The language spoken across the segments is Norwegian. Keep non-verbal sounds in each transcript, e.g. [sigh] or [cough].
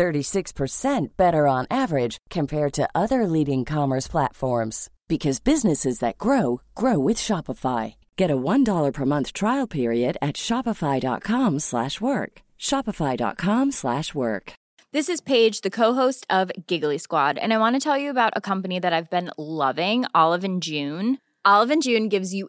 36% better on average compared to other leading commerce platforms because businesses that grow grow with Shopify. Get a $1 per month trial period at shopify.com/work. shopify.com/work. This is Paige, the co-host of Giggly Squad, and I want to tell you about a company that I've been loving, Olive and June. Olive and June gives you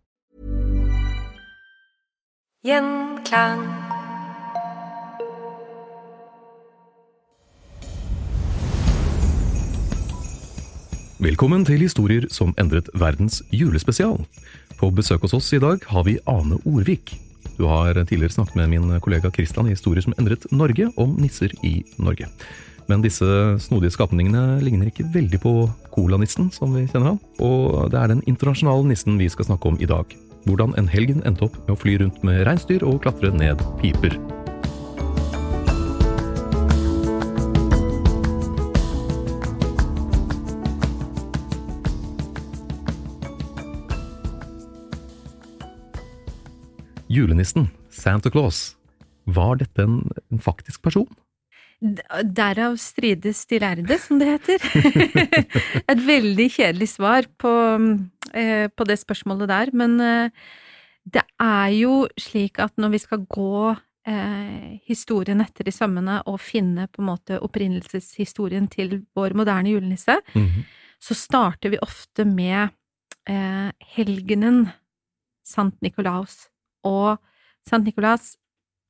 Gjenklang. Velkommen til Historier som endret verdens julespesial. På besøk hos oss i dag har vi Ane Orvik. Du har tidligere snakket med min kollega Kristian i Historier som endret Norge, om nisser i Norge. Men disse snodige skapningene ligner ikke veldig på colanissen som vi kjenner han, og det er den internasjonale nissen vi skal snakke om i dag. Hvordan en helgen endte opp med å fly rundt med reinsdyr og klatre ned piper. Julenissen, Santa Claus, var dette en, en faktisk person? Derav strides de lærde, som det heter. [laughs] Et veldig kjedelig svar på, eh, på, det spørsmålet der, men eh, det er jo slik at når vi skal gå eh, historien etter i sømmene og finne på en måte opprinnelseshistorien til vår moderne julenisse, mm -hmm. så starter vi ofte med eh, helgenen Sant Nikolaus. Og Sant Nikolaus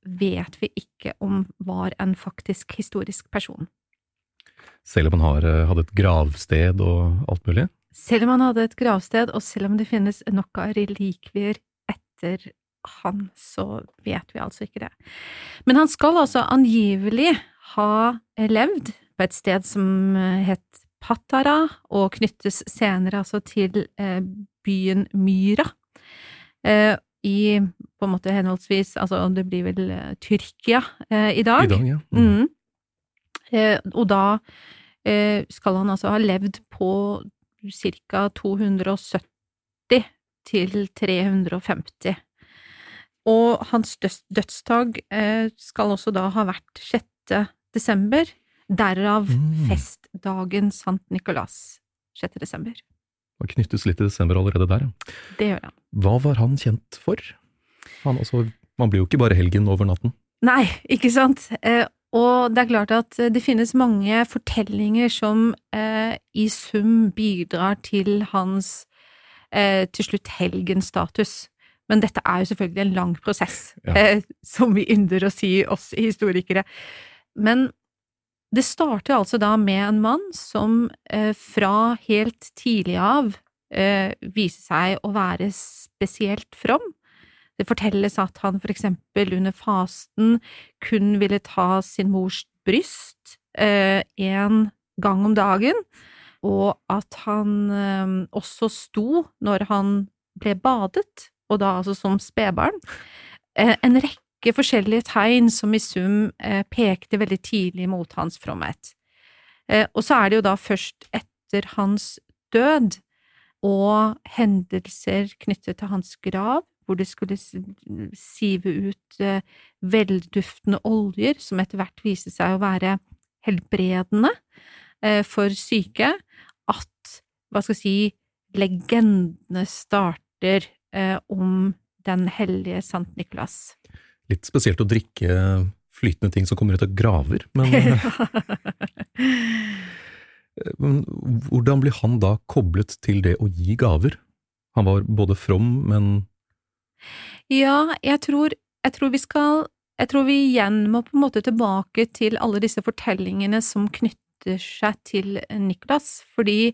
vet vi ikke om var en faktisk historisk person. Selv om han har, eh, hadde et gravsted og alt mulig? Selv om han hadde et gravsted, og selv om det finnes nok av relikvier etter han, så vet vi altså ikke det. Men han skal altså angivelig ha levd på et sted som het Patara, og knyttes senere altså til eh, byen Myra. Eh, i på en måte henholdsvis Altså, det blir vel uh, Tyrkia eh, i dag. I dag, ja. Mm. Mm. Eh, og da skal han altså ha levd på ca. 270 til 350. Og hans dødsdag skal også da ha vært 6. desember, derav mm. festdagen Sankt Nikolas 6. desember. Han knyttes litt til desember allerede der, ja. Det gjør han. Hva var han kjent for? Han altså, man blir jo ikke bare helgen over natten. Nei, ikke sant. Eh, og det er klart at det finnes mange fortellinger som eh, i sum bidrar til hans eh, til slutt helgenstatus. Men dette er jo selvfølgelig en lang prosess, ja. Eh, som vi ynder å si, oss historikere. Men det starter altså da med en mann som eh, fra helt tidlig av eh, viser seg å være spesielt from. Det fortelles at han for eksempel under fasten kun ville ta sin mors bryst én eh, gang om dagen, og at han eh, også sto når han ble badet, og da altså som spedbarn, en rekke forskjellige tegn som i sum pekte veldig tidlig mot hans fromhet. Og så er det jo da først etter hans død og hendelser knyttet til hans grav, hvor det skulle sive ut velduftende oljer, som etter hvert viste seg å være helbredende for syke, at hva skal jeg si, legendene starter eh, om den hellige Sankt Nikolas. Litt spesielt å drikke flytende ting som kommer ut av graver, men [laughs] [laughs] hvordan blir han da koblet til det å gi gaver? Han var både from, men Ja, jeg tror, jeg tror vi skal Jeg tror vi igjen må på en måte tilbake til alle disse fortellingene som knytter seg til Niklas, fordi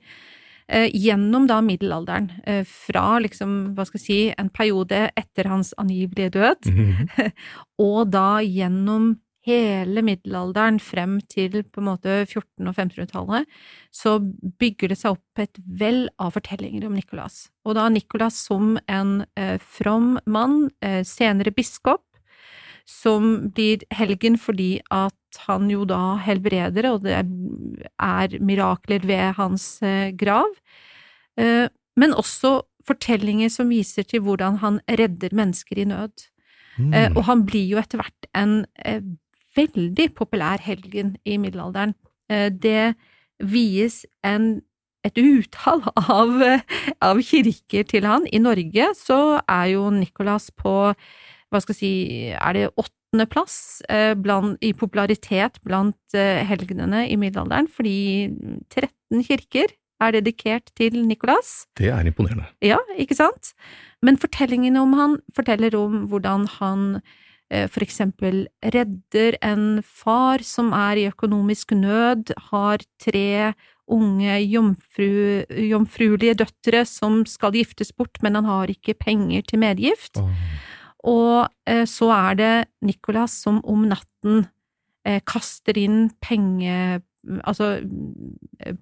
eh, gjennom da middelalderen, eh, fra liksom, hva skal jeg si, en periode etter hans angivelige død, mm -hmm. [laughs] og da gjennom hele middelalderen frem til på en måte 1400- og 1500-tallet, så bygger det seg opp et vell av fortellinger om Nikolas. Og da Nikolas som en eh, from mann, eh, senere biskop, som blir helgen fordi at han jo da helbreder, og det er mirakler ved hans eh, grav, eh, men også fortellinger som viser til hvordan han redder mennesker i nød. Mm. Og han blir jo etter hvert en veldig populær helgen i middelalderen. Det vies en et utall [laughs] av, av, kirker til han. I Norge så er jo Nicolas på hva skal jeg si, er det åttendeplass eh, i popularitet blant eh, helgenene i middelalderen, fordi 13 kirker er dedikert til Nicolas. Det er imponerende. Ja, ikke sant? Men fortellingene om han forteller om hvordan han eh, for eksempel redder en far som er i økonomisk nød, har tre unge jomfru, jomfruelige døtre som skal giftes bort, men han har ikke penger til medgift. Oh. Og eh, så er det Nicolas som om natten eh, kaster inn penge... Altså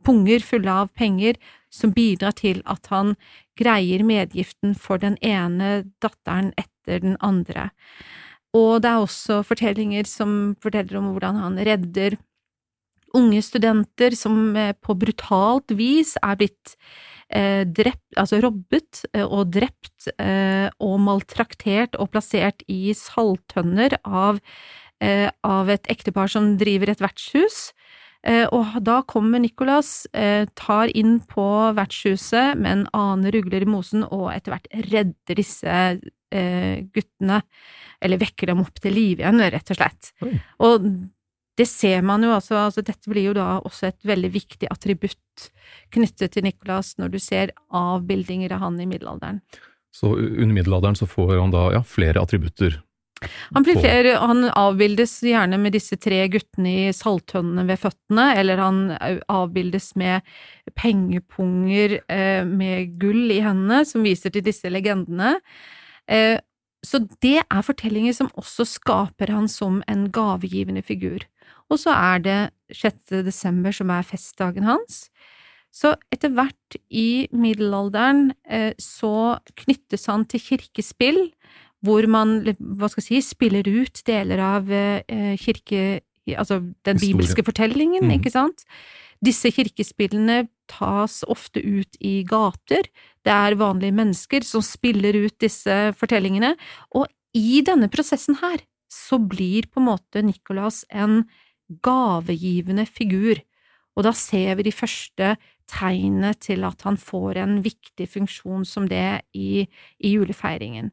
punger fulle av penger som bidrar til at han greier medgiften for den ene datteren etter den andre. Og det er også fortellinger som forteller om hvordan han redder unge studenter som eh, på brutalt vis er blitt Eh, drept, altså robbet eh, og drept eh, og maltraktert og plassert i salttønner av, av et ektepar som driver et vertshus. Og da kommer Nicolas, tar inn på vertshuset, en annen rugler i mosen og etter hvert redder disse guttene, eller vekker dem opp til live igjen, rett og slett. Oi. Og det ser man jo altså, altså dette blir jo da også et veldig viktig attributt knyttet til Nicolas når du ser avbildinger av han i middelalderen. Så under middelalderen så får han da ja, flere attributter? Han, flere, han avbildes gjerne med disse tre guttene i salttønnene ved føttene, eller han avbildes med pengepunger eh, med gull i hendene, som viser til disse legendene. Eh, så det er fortellinger som også skaper han som en gavegivende figur. Og så er det 6. desember som er festdagen hans. Så etter hvert i middelalderen eh, så knyttes han til kirkespill, hvor man, hva skal jeg si, spiller ut deler av eh, kirke... Altså den Historie. bibelske fortellingen, mm. ikke sant? Disse kirkespillene tas ofte ut i gater. Det er vanlige mennesker som spiller ut disse fortellingene, og i denne prosessen her så blir på en måte Nicolas en gavegivende figur, og da ser vi de første tegnene til at han får en viktig funksjon som det i, i julefeiringen.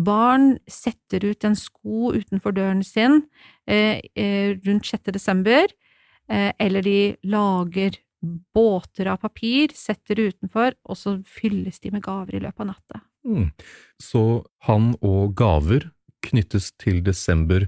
Barn setter ut en sko utenfor døren sin eh, eh rundt 6. desember, eh, eller de lager båter av papir, setter utenfor, og så fylles de med gaver i løpet av natta. Mm. Så han og gaver knyttes til desember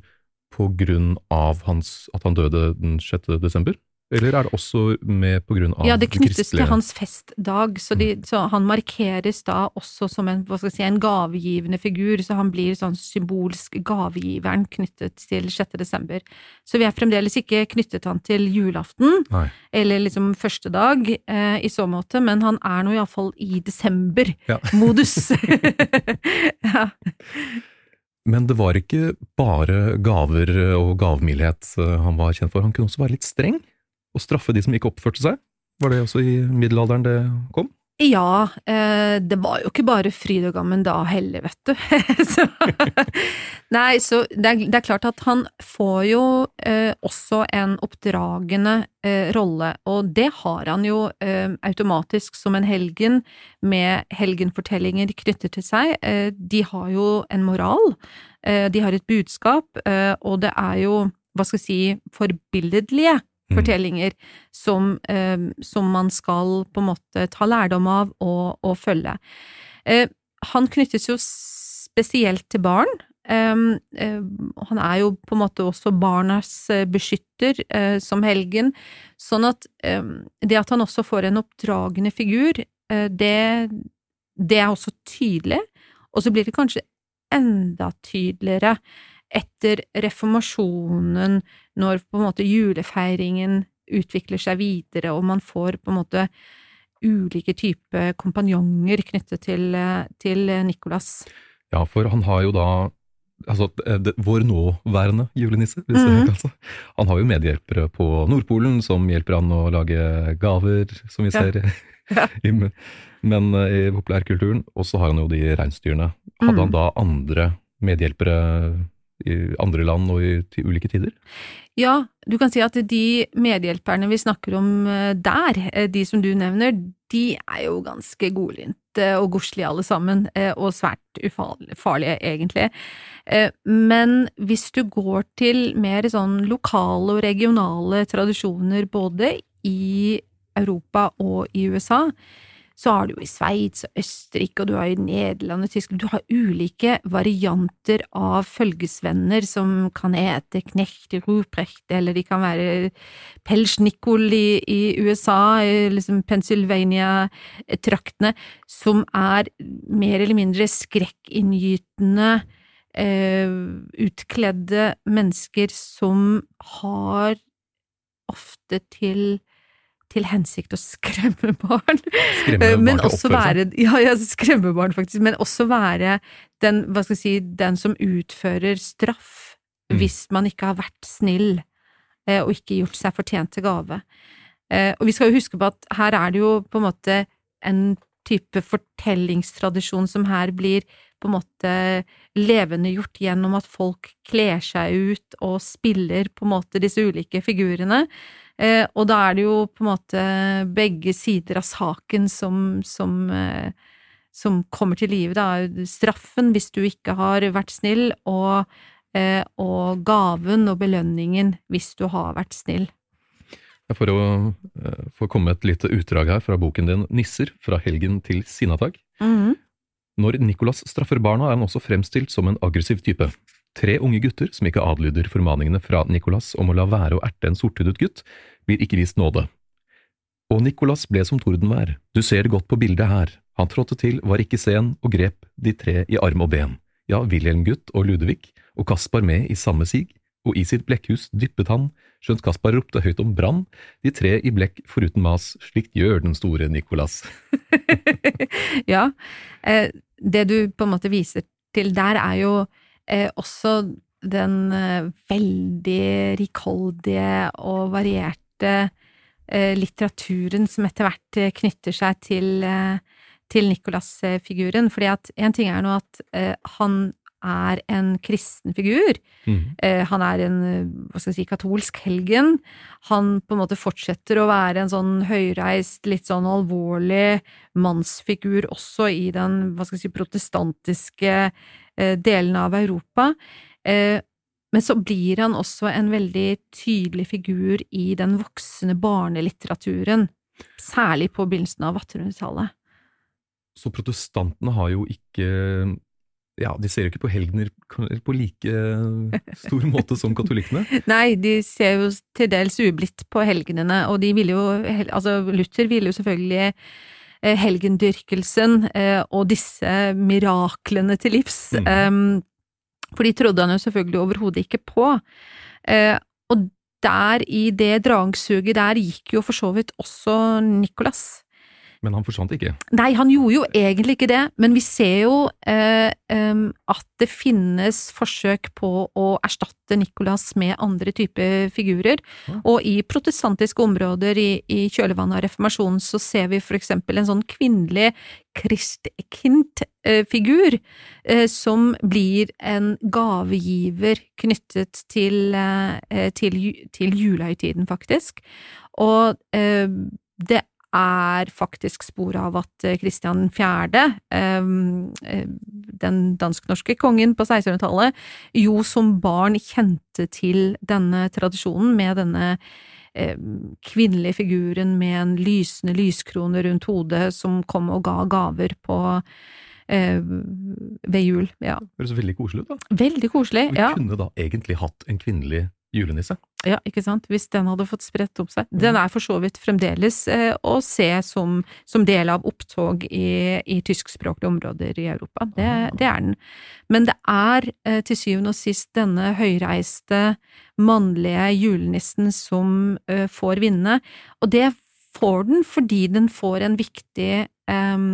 på grunn av hans, at han døde den 6. desember? Eller er det også med på grunn av Ja, det knyttes til hans festdag, så, de, så han markeres da også som en, hva skal jeg si, en gavegivende figur, så han blir sånn symbolsk gavegiveren knyttet til 6. desember. Så vi er fremdeles ikke knyttet han til julaften, Nei. eller liksom første dag, eh, i så måte, men han er nå iallfall i desember-modus. [laughs] [laughs] ja. Men det var ikke bare gaver og gavmildhet eh, han var kjent for, han kunne også være litt streng og straffe de som ikke oppførte seg. Var det også i middelalderen det kom? Ja, eh, det var jo ikke bare fryd og gammen da heller, vet du. [laughs] så, nei, så det er, det er klart at han får jo eh, også en oppdragende eh, rolle, og det har han jo eh, automatisk som en helgen, med helgenfortellinger knyttet til seg. Eh, de har jo en moral, eh, de har et budskap, og det er jo, hva skal jeg si, forbilledlige Mm. fortellinger som, eh, som man skal på en måte ta lærdom av og, og følge. Eh, han knyttes jo spesielt til barn. Um, eh, han er jo på en måte også barnas eh, beskytter eh, som helgen, sånn at um, det at han også får en oppdragende figur, det, det er også tydelig, og så blir det kanskje enda tydeligere etter reformasjonen, når på en måte julefeiringen utvikler seg videre, og man får på en måte ulike typer kompanjonger knyttet til, til Nikolas. Ja, for han har jo da altså, eh, det, vår nåværende julenisse, hvis det Mhm. det. altså. Han har jo medhjelpere på Nordpolen som hjelper han å lage gaver, som vi Ja. ser [laughs] Ja. i, men eh, i populærkulturen. Og så har han jo de reinsdyrene. Hadde mm. han da andre medhjelpere i andre land og i til ulike tider? Ja, du kan si at de medhjelperne vi snakker om eh, der, eh, de som du nevner, de er jo ganske godlynte og godslige alle sammen, eh, og svært ufarlige egentlig. Eh, Men hvis du går til mer sånn lokale og regionale tradisjoner både i Europa og i USA, så har du jo i Sveits og Østerrike, og du har i Nederland og Tyskland, du har ulike varianter av følgesvenner som kan hete Knecht Ruprecht, eller de kan være Pelschnikol i, i USA, liksom Pennsylvania-traktene, som er mer eller mindre skrekkinngytende, eh, utkledde mennesker som har ofte til til hensikt å skremme barn. Skremme barn men også være Ja, ja, skremme barn, faktisk. Men også være den, hva skal jeg si, den som utfører straff Mm. hvis man ikke har vært snill eh, og ikke gjort seg fortjent til gave. Eh, og vi skal jo huske på at her er det jo på en måte en type fortellingstradisjon som her blir på en måte levendegjort gjennom at folk kler seg ut og spiller på en måte disse ulike figurene. Eh, og da er det jo på en måte begge sider av saken som, som, eh, som kommer til live, da. Straffen hvis du ikke har vært snill, og, eh, og gaven og belønningen hvis du har vært snill. For å få komme et lite utdrag her fra boken din Nisser, fra helgen til Sinnatag. -hmm. Når Nicolas straffer barna, er han også fremstilt som en aggressiv type. Tre unge gutter som ikke adlyder formaningene fra Nicolas om å la være å erte en sorthudet gutt, blir ikke vist nåde. Og Nicolas ble som tordenvær, du ser det godt på bildet her, han trådte til, var ikke sen, og grep de tre i arm og ben, ja, Wilhelm-gutt og Ludvig, og Kaspar med i samme sig, og i sitt blekkhus dyppet han, skjønt Kaspar ropte høyt om brann, de tre i blekk foruten mas, slikt gjør den store Nicolas. [laughs] ja. Eh, det du på en måte viser til der, er jo eh, også den eh, veldig rikholdige og varierte litteraturen som etter hvert knytter seg til, til Nicolas-figuren. Fordi at en ting er nå at han er en kristen figur. Mm. Eh, han er en eh, hva skal jeg si, katolsk helgen. Han på en måte fortsetter å være en sånn høyreist, litt sånn alvorlig mannsfigur også i den hva skal jeg si, protestantiske eh, delen av Europa. Eh, men så blir han også en veldig tydelig figur i den voksne barnelitteraturen, særlig på begynnelsen av 1800-tallet. Så protestantene har jo ikke ja, de ser jo ikke på helgener på like stor måte som katolikkene. [laughs] Nei, de ser jo til dels ublidt på helgenene, og de ville jo Altså, Luther ville jo selvfølgelig eh, helgendyrkelsen eh, og disse miraklene til livs, mm. um, for de trodde han jo selvfølgelig overhodet ikke på. Uh, og der, i det dragsuget der, gikk jo for så vidt også Nicolas. Men han forsvant ikke? Nei, han gjorde jo egentlig ikke det, men vi ser jo eh, eh, at det finnes forsøk på å erstatte Nicolas med andre typer figurer, ja. og i protestantiske områder i, i kjølvannet av reformasjonen så ser vi for eksempel en sånn kvinnelig Christkind-figur eh, som blir en gavegiver knyttet til, eh, til, til julehøytiden, faktisk. Og eh, det er faktisk spor av at Kristian eh, 4., ehm, eh, den dansk-norske kongen på 1600-tallet, jo som barn kjente til denne tradisjonen med denne ehm, kvinnelige figuren med en lysende lyskrone rundt hodet som kom og ga gaver på eh, ved jul. Ja. Det høres veldig koselig ut, da. Veldig koselig, ja. Vi kunne da egentlig hatt en kvinnelig julenisse. Ja, ikke sant, hvis den hadde fått spredt opp seg. Den er for så vidt fremdeles eh, å se som, som, del av opptog i, i tyskspråklige områder i Europa. Det, det, er den. Men det er eh, til syvende og sist denne høyreiste, mannlige julenissen som eh, får vinne, og det får den fordi den får en viktig, eh,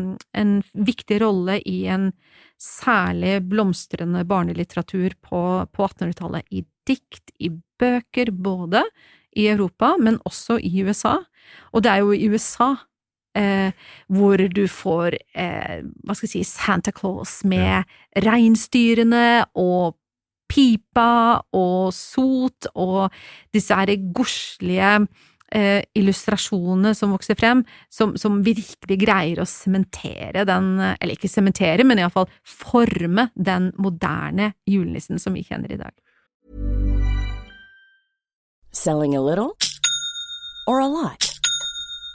en viktig rolle i en særlig blomstrende barnelitteratur på, på 1800-tallet, i dikt, i bøker, både i Europa, men også i USA. Og det er jo i USA eh, hvor du får eh, hva skal jeg si, Santa Claus med ja. reinsdyrene og pipa og sot og disse her godslige eh, illustrasjonene som vokser frem, som, som virkelig greier å sementere den, eller ikke sementere, men iallfall forme den moderne julenissen som vi kjenner i dag. Selling a little or a lot?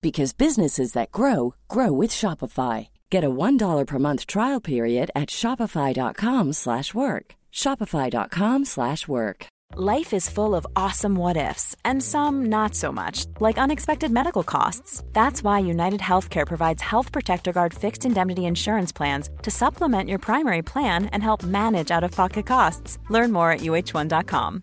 because businesses that grow grow with Shopify. Get a $1 per month trial period at shopify.com/work. shopify.com/work. Life is full of awesome what ifs and some not so much, like unexpected medical costs. That's why United Healthcare provides Health Protector Guard fixed indemnity insurance plans to supplement your primary plan and help manage out-of-pocket costs. Learn more at uh1.com.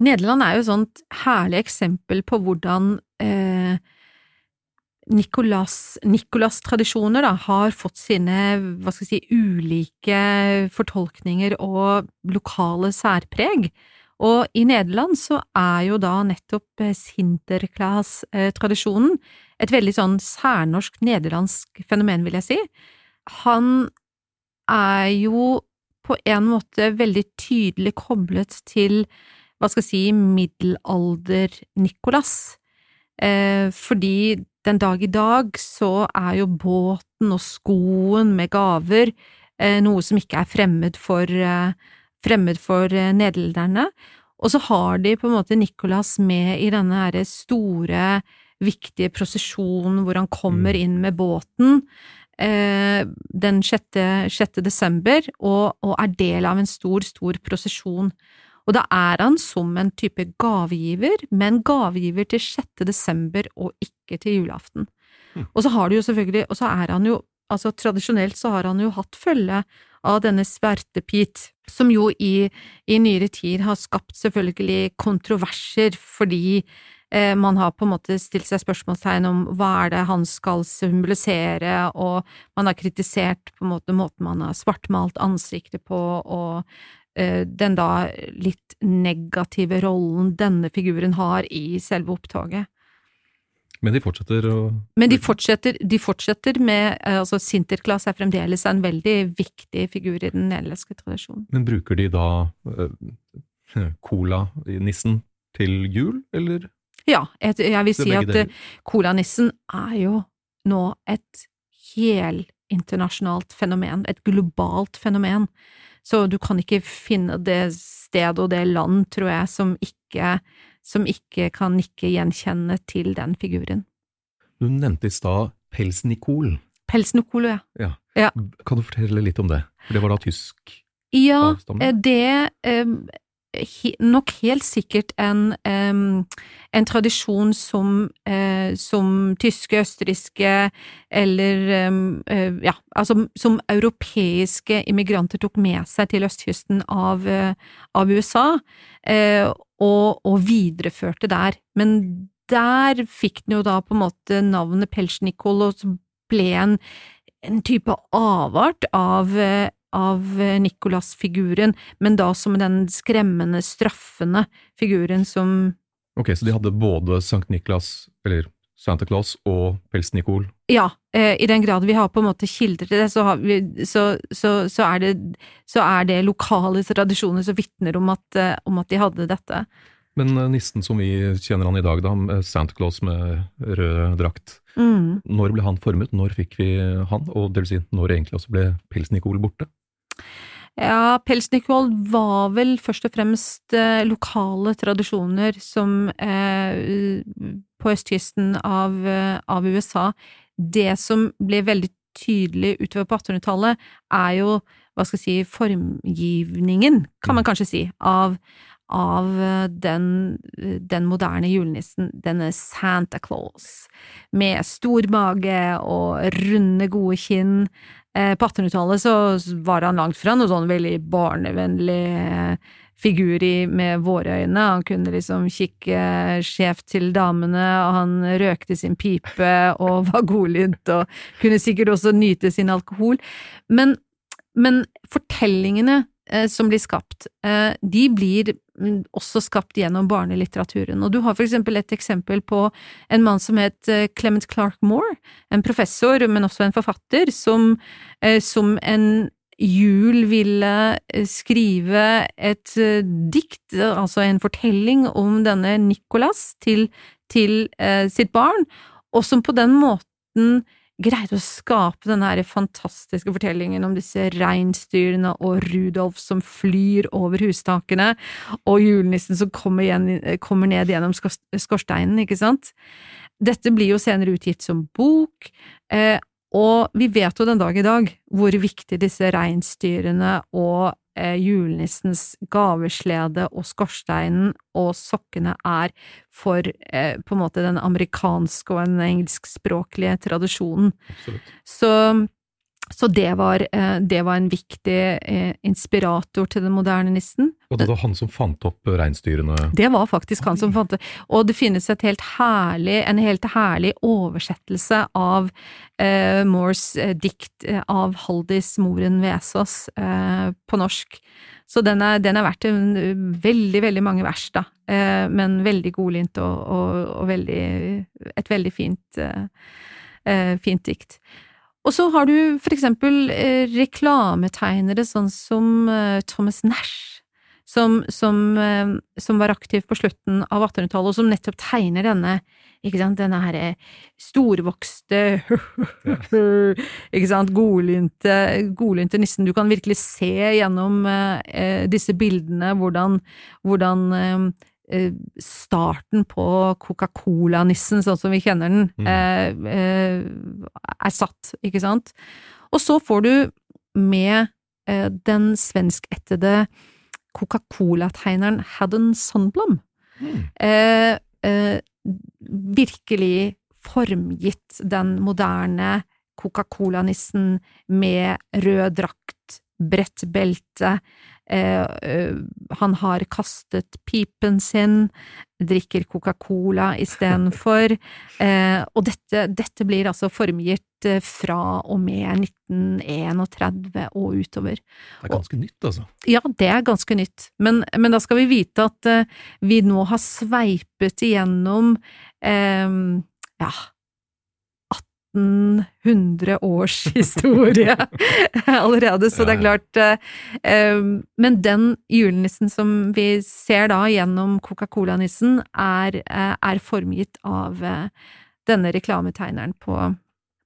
Nederland er jo et sånt herlig eksempel på hvordan eh, Nicolas-tradisjoner Nicolas har fått sine hva skal si, ulike fortolkninger og lokale særpreg. Og i Nederland så er jo da nettopp eh, Sinterklaas-tradisjonen et veldig sånn særnorsk nederlandsk fenomen, vil jeg si. Han er jo på en måte veldig tydelig koblet til hva skal jeg si, middelalder-Nicolas. Eh, fordi den dag i dag så er jo båten og skoen med gaver eh, noe som ikke er fremmed for, eh, fremmed for eh, nederlenderne. Og så har de på en måte Nicolas med i denne her store, viktige prosesjonen hvor han kommer mm. inn med båten. eh, den 6. 6. desember, og, og er del av en stor, stor prosesjon. Og da er han som en type gavegiver, men gavegiver til 6. desember og ikke til julaften. Og så har du jo selvfølgelig, og så er han jo, altså tradisjonelt så har han jo hatt følge av denne svertepit, som jo i, i nyere tid har skapt selvfølgelig kontroverser fordi eh, man har på en måte stilt seg spørsmålstegn om hva er det han skal symbolisere, og man har kritisert på en måte måten man har svartmalt ansiktet på, og den da litt negative rollen denne figuren har i selve opptoget. Men de fortsetter å Men de fortsetter, de fortsetter med eh, altså Sinterklaas er fremdeles en veldig viktig figur i den nederlandske tradisjonen. Men bruker de da uh, [laughs] colanissen til jul, eller? Ja, jeg, jeg vil si at eh, colanissen er jo nå et helinternasjonalt fenomen, et globalt fenomen. Så du kan ikke finne det sted og det land, tror jeg, som ikke, som ikke kan nikke gjenkjennende til den figuren. Du nevnte i stad Pelsnikol. Pelsnikol, ja. Ja. Ja. Kan du fortelle litt om det? For det var da tysk Ja, eh, det eh, nok helt sikkert en, en tradisjon som, eh, som tyske, østerrikske eller eh, ja, altså som europeiske immigranter tok med seg til østkysten av, eh, av USA, og, og videreførte der. Men der fikk den jo da på en måte navnet Pelsjnikol, og så ble en, en type avart av av eh, Nicolas-figuren, men da som den skremmende, straffende figuren som Ok, så de hadde både Sankt Niklas, eller Santa Claus, og Pels-Nicol. Ja, eh, i den grad vi har på en måte kilder til det, så, har vi, så, så, så, er, det, så er det lokale tradisjoner som vitner om eh, om at de hadde dette. Men nissen som vi kjenner han i dag, da, Santa Claus med rød drakt, Mm. når ble han formet? Når fikk vi han? Og det vil si, når egentlig også ble Pels-Nicol borte? Ja, Pelsnikvold var vel først og fremst eh, lokale tradisjoner som eh, på østkysten av, eh, av USA. Det som ble veldig tydelig utover på 1800-tallet, er jo, hva skal jeg si, formgivningen, kan man kanskje si, av, av den, den moderne julenissen, denne Santa Claus, med stor mage og runde, gode kinn. Eh, På 1800-tallet så var han langt fra noen sånn veldig barnevennlig eh, figur i, med våre øyne. Han kunne liksom kikke skjevt til damene, og han røkte sin pipe [laughs] og var godlynt og kunne sikkert også nyte sin alkohol. Men, men fortellingene eh, som blir skapt, eh, de blir mm, også skapt gjennom barnelitteraturen. Og du har for eksempel et eksempel på en mann som het eh, Clement Clark Moore, en professor, men også en forfatter, som, eh, som en jul ville eh, skrive et eh, dikt, altså en fortelling om denne Nicolas til, til eh, sitt barn, og som på den måten greide å skape den her fantastiske fortellingen om disse reinsdyrene og Rudolf som flyr over hustakene, og julenissen som kommer, igjen, kommer ned gjennom skorsteinen, ikke sant? Dette blir jo senere utgitt som bok, eh, og vi vet jo den dag i dag hvor viktig disse reinsdyrene og eh, julenissens gaveslede og skorsteinen og sokkene er for eh, på en måte den amerikanske og den engelskspråklige tradisjonen. Absolutt. Så, så det, var, eh, det var en viktig eh, inspirator til den moderne nissen. Og det var han som fant opp reinsdyrene. Det var faktisk han som fant det. Og det finnes et helt herlig, en helt herlig oversettelse av eh, Moores eh, dikt av Haldis Moren Vesaas eh, på norsk. Så den er, den er verdt en, veldig, veldig mange vers, da. Eh, men veldig godlynt og, og, og veldig, et veldig fint, fint dikt. Og så har du for eksempel eh, reklametegnere sånn som eh, Thomas Nash, som, som, eh, som var aktiv på slutten av 1800-tallet, og som nettopp tegner denne, ikke sant, denne herre storvokste, [laughs] ikke sant, godlynte, godlynte nissen. Du kan virkelig se gjennom eh, disse bildene hvordan, hvordan eh, starten på Coca-Cola-nissen, sånn som vi kjenner den, Mm. eh, eh, er satt, ikke sant? Og så får du med eh, den svenskættede Coca-Cola-tegneren Haddon Sundblom Mm. eh, eh, virkelig formgitt den moderne Coca-Cola-nissen med rød drakt, bredt belte, eh, eh, han har kastet pipen sin, drikker Coca-Cola istedenfor, [laughs] eh, og dette, dette blir altså formgitt eh, fra og med 1931 og utover. Det er ganske nytt, altså. Ja, det er ganske nytt, men, men da skal vi vite at eh, vi nå har sveipet igjennom eh, ja, 1800 års [laughs] historie allerede, så det er klart eh, eh, Men den julenissen som vi ser da gjennom Coca-Cola-nissen, er, eh, er formgitt av denne reklametegneren på,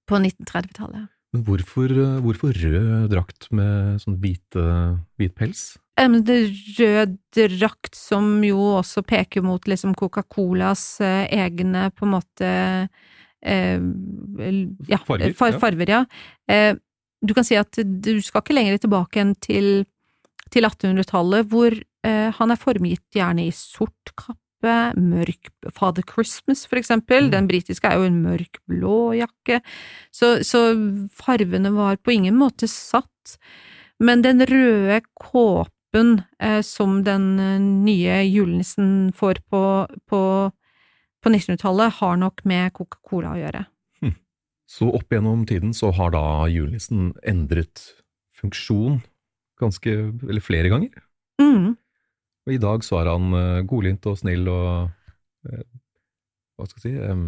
på 1930-tallet. Men hvorfor, hvorfor rød drakt med sånn hvit, eh, hvit pels? Det rød drakt som jo også peker mot liksom Coca-Colas egne på en måte ja, Farger, far, ja. farver, ja. Eh, du kan si at du skal ikke lenger tilbake enn til, til 1800-tallet, hvor eh, han er formgitt gjerne i sort kappe, mørk Father Christmas, for eksempel. Mm. Den britiske er jo en mørk blå jakke, så, så farvene var på ingen måte satt. Men den røde kåpen eh, som den eh, nye julenissen får på, på, på 1900-tallet, har nok med Coca-Cola å gjøre. Så opp gjennom tiden så har da julenissen endret funksjon ganske, eller flere ganger. Mm. Og i dag så er han eh, godlynt og snill og eh, hva skal jeg si em,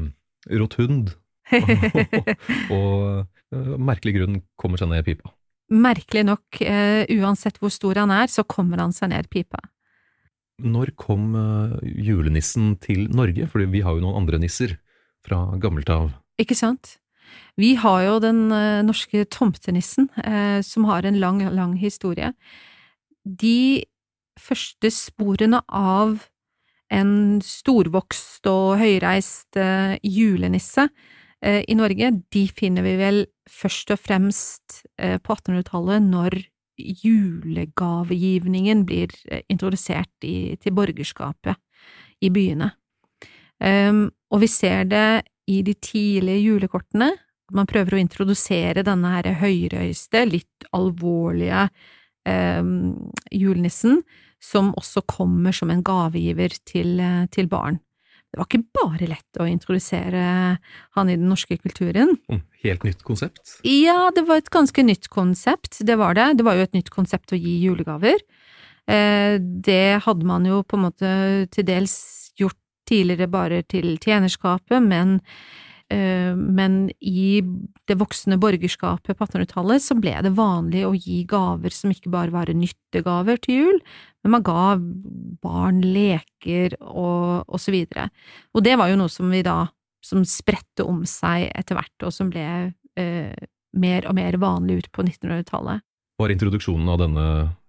rotund. [laughs] og eh, av merkelig grunn kommer seg ned pipa. Merkelig nok, eh, uansett hvor stor han er, så kommer han seg ned pipa. Når kom eh, julenissen til Norge? Fordi vi har jo noen andre nisser fra gammelt av. Ikke sant? Vi har jo den eh, norske tomtenissen, eh, som har en lang, lang historie. De første sporene av en storvokst og høyreist julenisse i Norge, de finner vi vel først og fremst på 1800-tallet, når julegavegivningen blir eh, introdusert i, til borgerskapet i byene. Um, og vi ser det i de tidlige julekortene. Man prøver å introdusere denne her høyrøyste, litt alvorlige um, julenissen, som også kommer som en gavegiver til, eh, til barn. Det var ikke bare lett å introdusere han i den norske kulturen. Mm, Helt nytt konsept. Ja, det var et ganske nytt konsept, det var det. Det var jo et nytt konsept å gi julegaver. Eh, det hadde man jo på en måte til dels gjort tidligere bare til tjenerskapet, men, eh, men i det voksne borgerskapet på 1800-tallet så ble det vanlig å gi gaver som ikke bare var nyttegaver til jul, men man ga barn leker og, og så videre. Og det var jo noe som vi da, som spredte om seg etter hvert, og som ble eh, mer og mer vanlig ut på 1900-tallet. Var introduksjonen av denne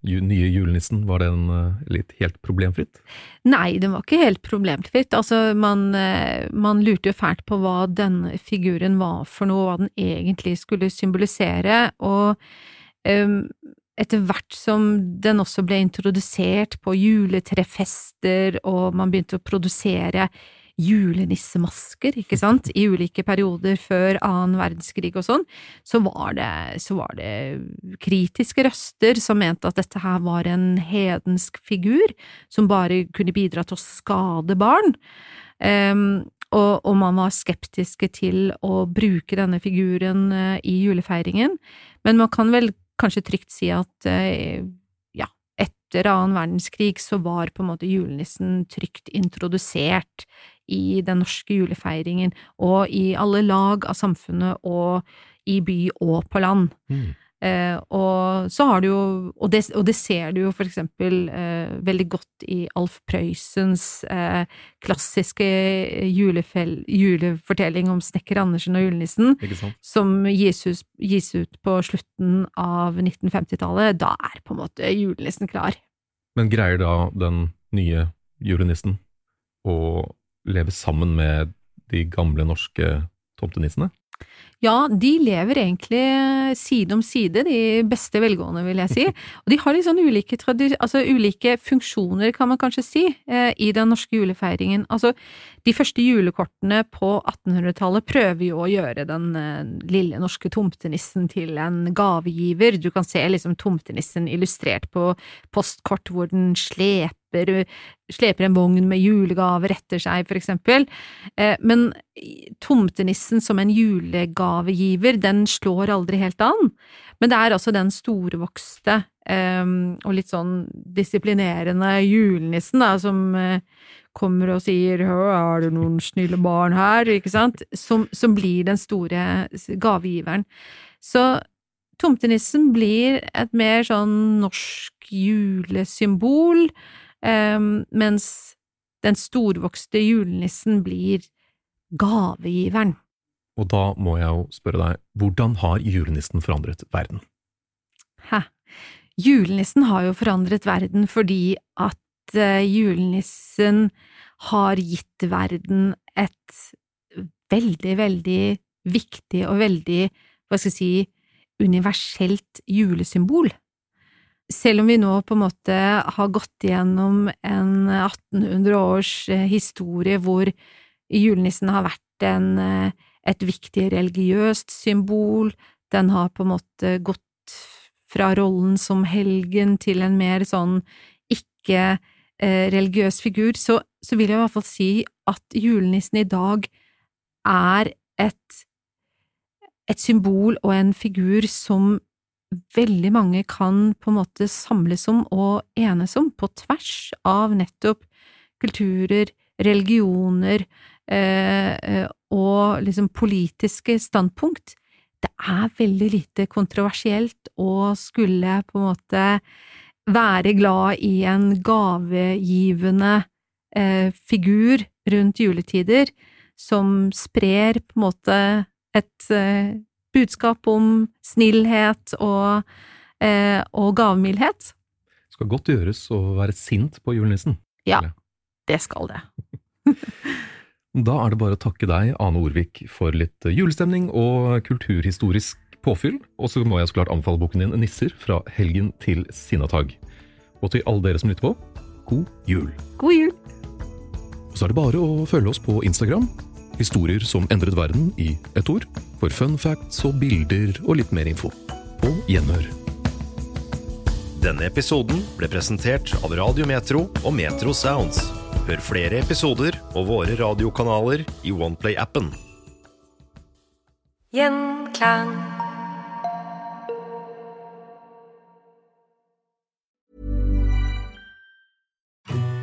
nye julenissen var den eh, litt helt problemfritt? Nei, den var ikke helt problemfritt. Altså, man, eh, man lurte jo fælt på hva denne figuren var for noe, hva den egentlig skulle symbolisere, og em, etter hvert som den også ble introdusert på juletrefester, og man begynte å produsere julenissemasker, ikke sant, i ulike perioder før annen verdenskrig og sånn, så var det, så var det kritiske røster som mente at dette her var en hedensk figur som bare kunne bidra til å skade barn. Um, og, og man var skeptiske til å bruke denne figuren uh, i julefeiringen, men man kan vel kanskje trygt si at eh, ja, etter annen verdenskrig så var på en måte julenissen trygt introdusert i den norske julefeiringen, og i alle lag av samfunnet, og i by og på land. Mm. Eh, og så har du jo, og det, og det ser du jo for eksempel eh, veldig godt i Alf Prøysens eh, klassiske julefell, julefortelling om snekker Andersen og julenissen, som gis gis ut på slutten av 1950-tallet. Da er på en måte julenissen klar. Men greier da den nye julenissen å leve sammen med de gamle norske tomtenissene? Ja, de lever egentlig side om side, de beste velgående, vil jeg si. [laughs] Og de har litt sånn ulike, altså ulike funksjoner, kan man kanskje si, eh, i den norske julefeiringen. Altså, de første julekortene på 1800-tallet prøver jo å gjøre den eh, lille norske tomtenissen til en gavegiver. Du kan se liksom tomtenissen illustrert på postkort hvor den sleper sleper en vogn med julegaver etter seg, for eksempel. Eh, men tomtenissen som en julegavegiver, den slår aldri helt an. Men det er altså den storvokste um, og litt sånn disiplinerende julenissen da, som uh, kommer og sier 'er det noen snille barn her', ikke sant, som, som blir den store gavegiveren. Så tomtenissen blir et mer sånn norsk julesymbol, mens den storvokste julenissen blir gavegiveren. Og da må jeg jo spørre deg, hvordan har julenissen forandret verden? Hæ? Julenissen har jo forandret verden fordi at uh, julenissen har gitt verden et veldig, veldig viktig og veldig, hva skal jeg si, universelt julesymbol. Selv om vi nå på en måte har gått igjennom en 1800 års eh, historie hvor julenissen har vært en, eh, et viktig religiøst symbol, den har på en måte gått fra rollen som helgen til en mer sånn ikke-religiøs figur, så, så, vil jeg i hvert fall si at julenissen i dag er et, et symbol og en figur som veldig mange kan på en måte samles om og enes om, på tvers av nettopp kulturer, religioner eh, eh, og liksom politiske standpunkt. Det er veldig lite kontroversielt å skulle på en måte være glad i en gavegivende eh, figur rundt juletider som sprer på en måte et eh, budskap om snillhet og, eh, og gavmildhet. Det skal godt gjøres å være sint på julenissen. Ja, det skal det. [laughs] da er det bare å takke deg, Ane Orvik, for litt julestemning og kulturhistorisk påfyll. Og så må jeg så klart anbefale boken din Nisser fra helgen til Sinnatag. Og til alle dere som lytter på, god jul! God jul! Og så er det bare å følge oss på Instagram Historier som endret verden i ett ord, for fun facts og bilder og litt mer info. På gjenhør. Denne episoden ble presentert av Radio Metro og Metro Sounds. Hør flere episoder og våre radiokanaler i Oneplay-appen. Gjenklang.